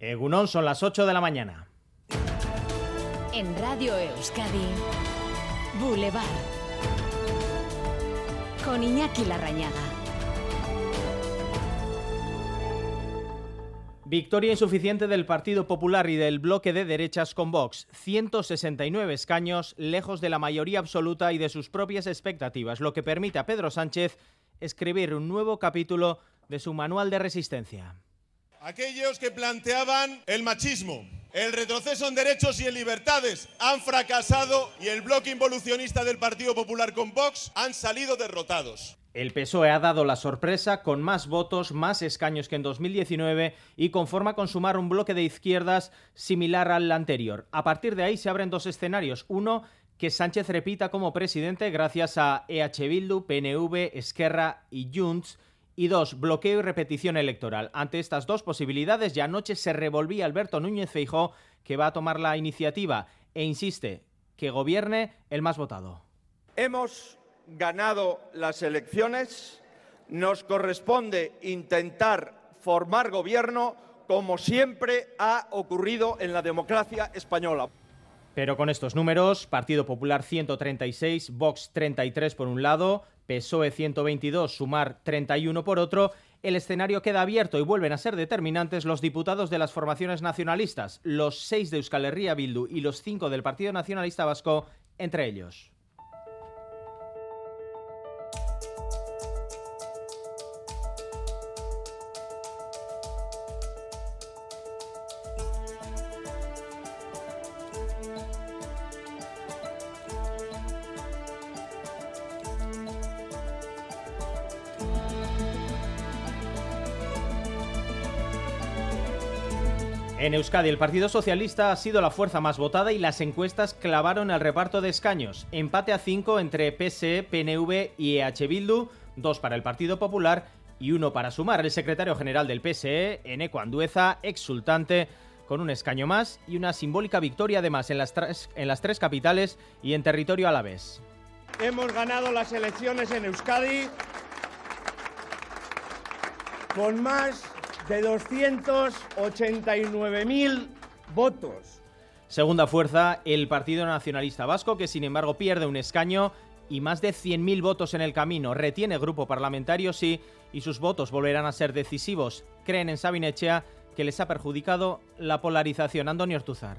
Egunón son las 8 de la mañana. En Radio Euskadi, Boulevard. Con Iñaki Larrañaga. Victoria insuficiente del Partido Popular y del bloque de derechas con Vox. 169 escaños, lejos de la mayoría absoluta y de sus propias expectativas, lo que permite a Pedro Sánchez escribir un nuevo capítulo de su manual de resistencia. Aquellos que planteaban el machismo, el retroceso en derechos y en libertades han fracasado y el bloque involucionista del Partido Popular con Vox han salido derrotados. El PSOE ha dado la sorpresa con más votos, más escaños que en 2019 y conforma con sumar un bloque de izquierdas similar al anterior. A partir de ahí se abren dos escenarios. Uno, que Sánchez repita como presidente gracias a EH Bildu, PNV, Esquerra y Junts. Y dos, bloqueo y repetición electoral. Ante estas dos posibilidades, ya anoche se revolvía Alberto Núñez Feijó, que va a tomar la iniciativa e insiste que gobierne el más votado. Hemos ganado las elecciones, nos corresponde intentar formar gobierno como siempre ha ocurrido en la democracia española. Pero con estos números, Partido Popular 136, Vox 33 por un lado, PSOE 122, Sumar 31 por otro, el escenario queda abierto y vuelven a ser determinantes los diputados de las formaciones nacionalistas, los seis de Euskal Herria Bildu y los cinco del Partido Nacionalista Vasco, entre ellos. En Euskadi, el Partido Socialista ha sido la fuerza más votada y las encuestas clavaron el reparto de escaños. Empate a 5 entre PSE, PNV y EH Bildu, dos para el Partido Popular y uno para sumar. El secretario general del PSE, Eneco Andueza, exultante, con un escaño más y una simbólica victoria además en las, tres, en las tres capitales y en territorio alavés. Hemos ganado las elecciones en Euskadi con más de 289.000 votos. Segunda fuerza, el Partido Nacionalista Vasco, que sin embargo pierde un escaño y más de 100.000 votos en el camino. Retiene grupo parlamentario, sí, y sus votos volverán a ser decisivos. Creen en Sabinechea que les ha perjudicado la polarización. Antonio Ortuzar.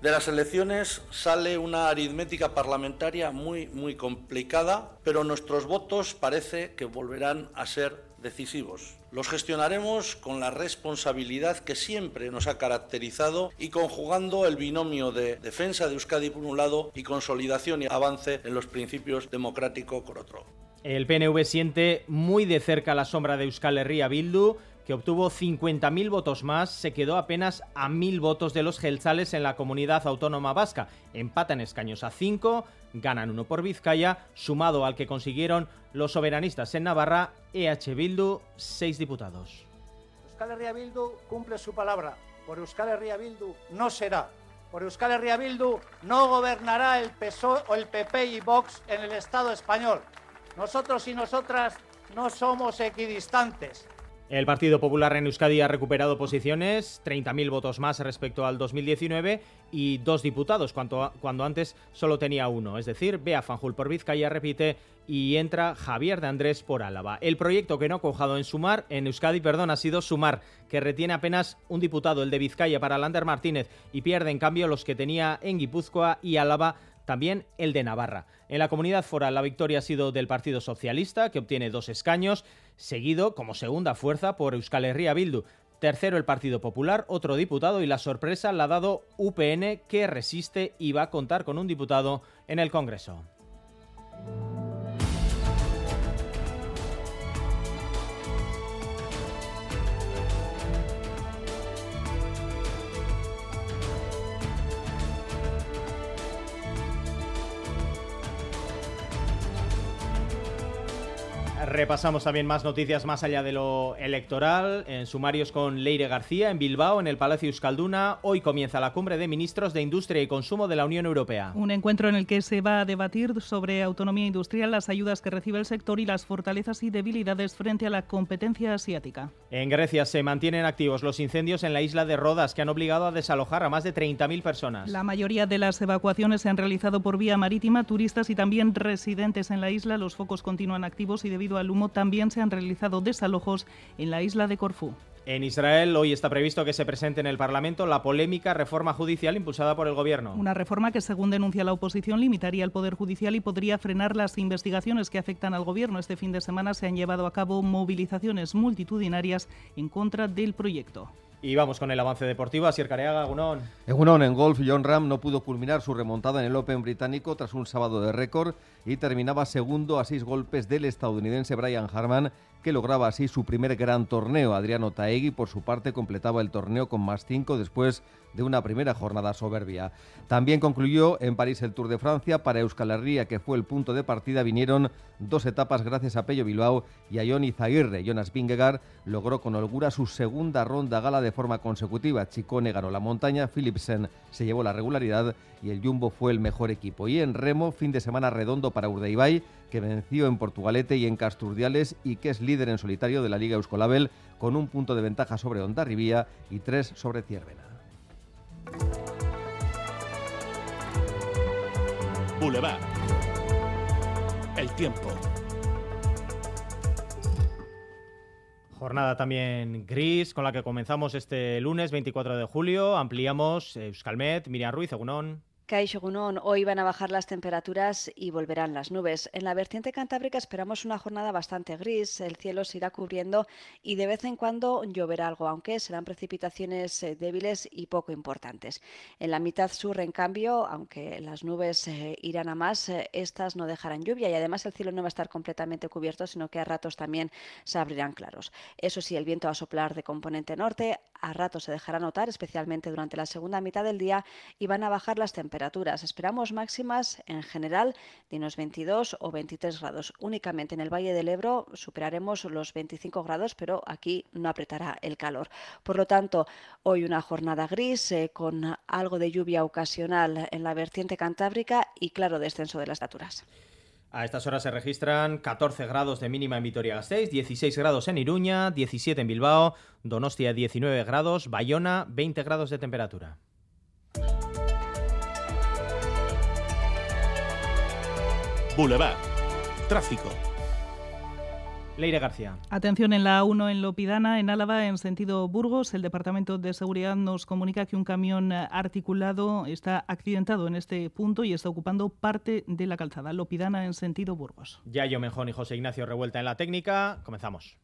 De las elecciones sale una aritmética parlamentaria muy, muy complicada, pero nuestros votos parece que volverán a ser decisivos. Los gestionaremos con la responsabilidad que siempre nos ha caracterizado y conjugando el binomio de defensa de Euskadi por un lado y consolidación y avance en los principios democráticos por otro. El PNV siente muy de cerca la sombra de Euskal Herria Bildu que obtuvo 50.000 votos más, se quedó apenas a 1.000 votos de los gelzales en la comunidad autónoma vasca. Empatan escaños a 5, ganan uno por Vizcaya, sumado al que consiguieron los soberanistas en Navarra, EH Bildu, 6 diputados. Euskal Herria Bildu cumple su palabra. Por Euskal Herria Bildu no será. Por Euskal Herria Bildu no gobernará el PSOE o el PP y Vox en el Estado español. Nosotros y nosotras no somos equidistantes. El Partido Popular en Euskadi ha recuperado posiciones, 30.000 votos más respecto al 2019 y dos diputados, cuando, cuando antes solo tenía uno. Es decir, Bea Fanjul por Vizcaya repite y entra Javier de Andrés por Álava. El proyecto que no ha cojado en Sumar, en Euskadi, perdón, ha sido Sumar, que retiene apenas un diputado, el de Vizcaya, para Lander Martínez, y pierde en cambio los que tenía en Guipúzcoa y Álava también el de Navarra. En la comunidad foral la victoria ha sido del Partido Socialista, que obtiene dos escaños, seguido como segunda fuerza por Euskal Herria Bildu. Tercero el Partido Popular, otro diputado y la sorpresa la ha dado UPN, que resiste y va a contar con un diputado en el Congreso. Repasamos también más noticias más allá de lo electoral. En sumarios con Leire García en Bilbao, en el Palacio Euskalduna. Hoy comienza la cumbre de ministros de Industria y Consumo de la Unión Europea. Un encuentro en el que se va a debatir sobre autonomía industrial, las ayudas que recibe el sector y las fortalezas y debilidades frente a la competencia asiática. En Grecia se mantienen activos los incendios en la isla de Rodas, que han obligado a desalojar a más de 30.000 personas. La mayoría de las evacuaciones se han realizado por vía marítima, turistas y también residentes en la isla. Los focos continúan activos y debido al humo también se han realizado desalojos en la isla de Corfú. En Israel hoy está previsto que se presente en el Parlamento la polémica reforma judicial impulsada por el Gobierno. Una reforma que, según denuncia la oposición, limitaría el Poder Judicial y podría frenar las investigaciones que afectan al Gobierno. Este fin de semana se han llevado a cabo movilizaciones multitudinarias en contra del proyecto. Y vamos con el avance deportivo. Asier Careaga, Gunón. En Gunón, en golf, John Ram no pudo culminar su remontada en el Open británico tras un sábado de récord y terminaba segundo a seis golpes del estadounidense Brian Harman, que lograba así su primer gran torneo. Adriano Taegui, por su parte, completaba el torneo con más cinco después de una primera jornada soberbia. También concluyó en París el Tour de Francia. Para Euskal Herria, que fue el punto de partida, vinieron dos etapas gracias a Pello Bilbao y a Johnny Zaguirre. Jonas Vingegaard logró con holgura su segunda ronda gala de forma consecutiva. Chicone ganó la montaña, Philipsen se llevó la regularidad y el Jumbo fue el mejor equipo. Y en remo, fin de semana redondo para Urdaibai, que venció en Portugalete y en Casturdiales y que es líder en solitario de la Liga Euskolabel con un punto de ventaja sobre Ondarribía y tres sobre Ciervena. Boulevard. El tiempo. Jornada también gris con la que comenzamos este lunes 24 de julio. Ampliamos Euskalmet, Miriam Ruiz, Egunón. Hoy van a bajar las temperaturas y volverán las nubes. En la vertiente cantábrica esperamos una jornada bastante gris, el cielo se irá cubriendo y de vez en cuando lloverá algo, aunque serán precipitaciones eh, débiles y poco importantes. En la mitad sur, en cambio, aunque las nubes eh, irán a más, eh, estas no dejarán lluvia y además el cielo no va a estar completamente cubierto, sino que a ratos también se abrirán claros. Eso sí, el viento va a soplar de componente norte, a ratos se dejará notar, especialmente durante la segunda mitad del día, y van a bajar las temperaturas Esperamos máximas en general de unos 22 o 23 grados. Únicamente en el Valle del Ebro superaremos los 25 grados, pero aquí no apretará el calor. Por lo tanto, hoy una jornada gris eh, con algo de lluvia ocasional en la vertiente cantábrica y claro descenso de las alturas. A estas horas se registran 14 grados de mínima en Vitoria-Gasteiz, 16 grados en Iruña, 17 en Bilbao, Donostia 19 grados, Bayona 20 grados de temperatura. Boulevard. Tráfico. Leire García. Atención en la A1 en Lopidana, en Álava, en sentido Burgos. El Departamento de Seguridad nos comunica que un camión articulado está accidentado en este punto y está ocupando parte de la calzada. Lopidana en sentido Burgos. Yayo Mejón y José Ignacio Revuelta en la técnica. Comenzamos.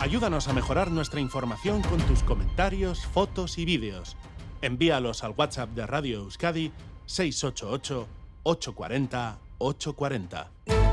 Ayúdanos a mejorar nuestra información con tus comentarios, fotos y vídeos. Envíalos al WhatsApp de Radio Euskadi 688 840 840.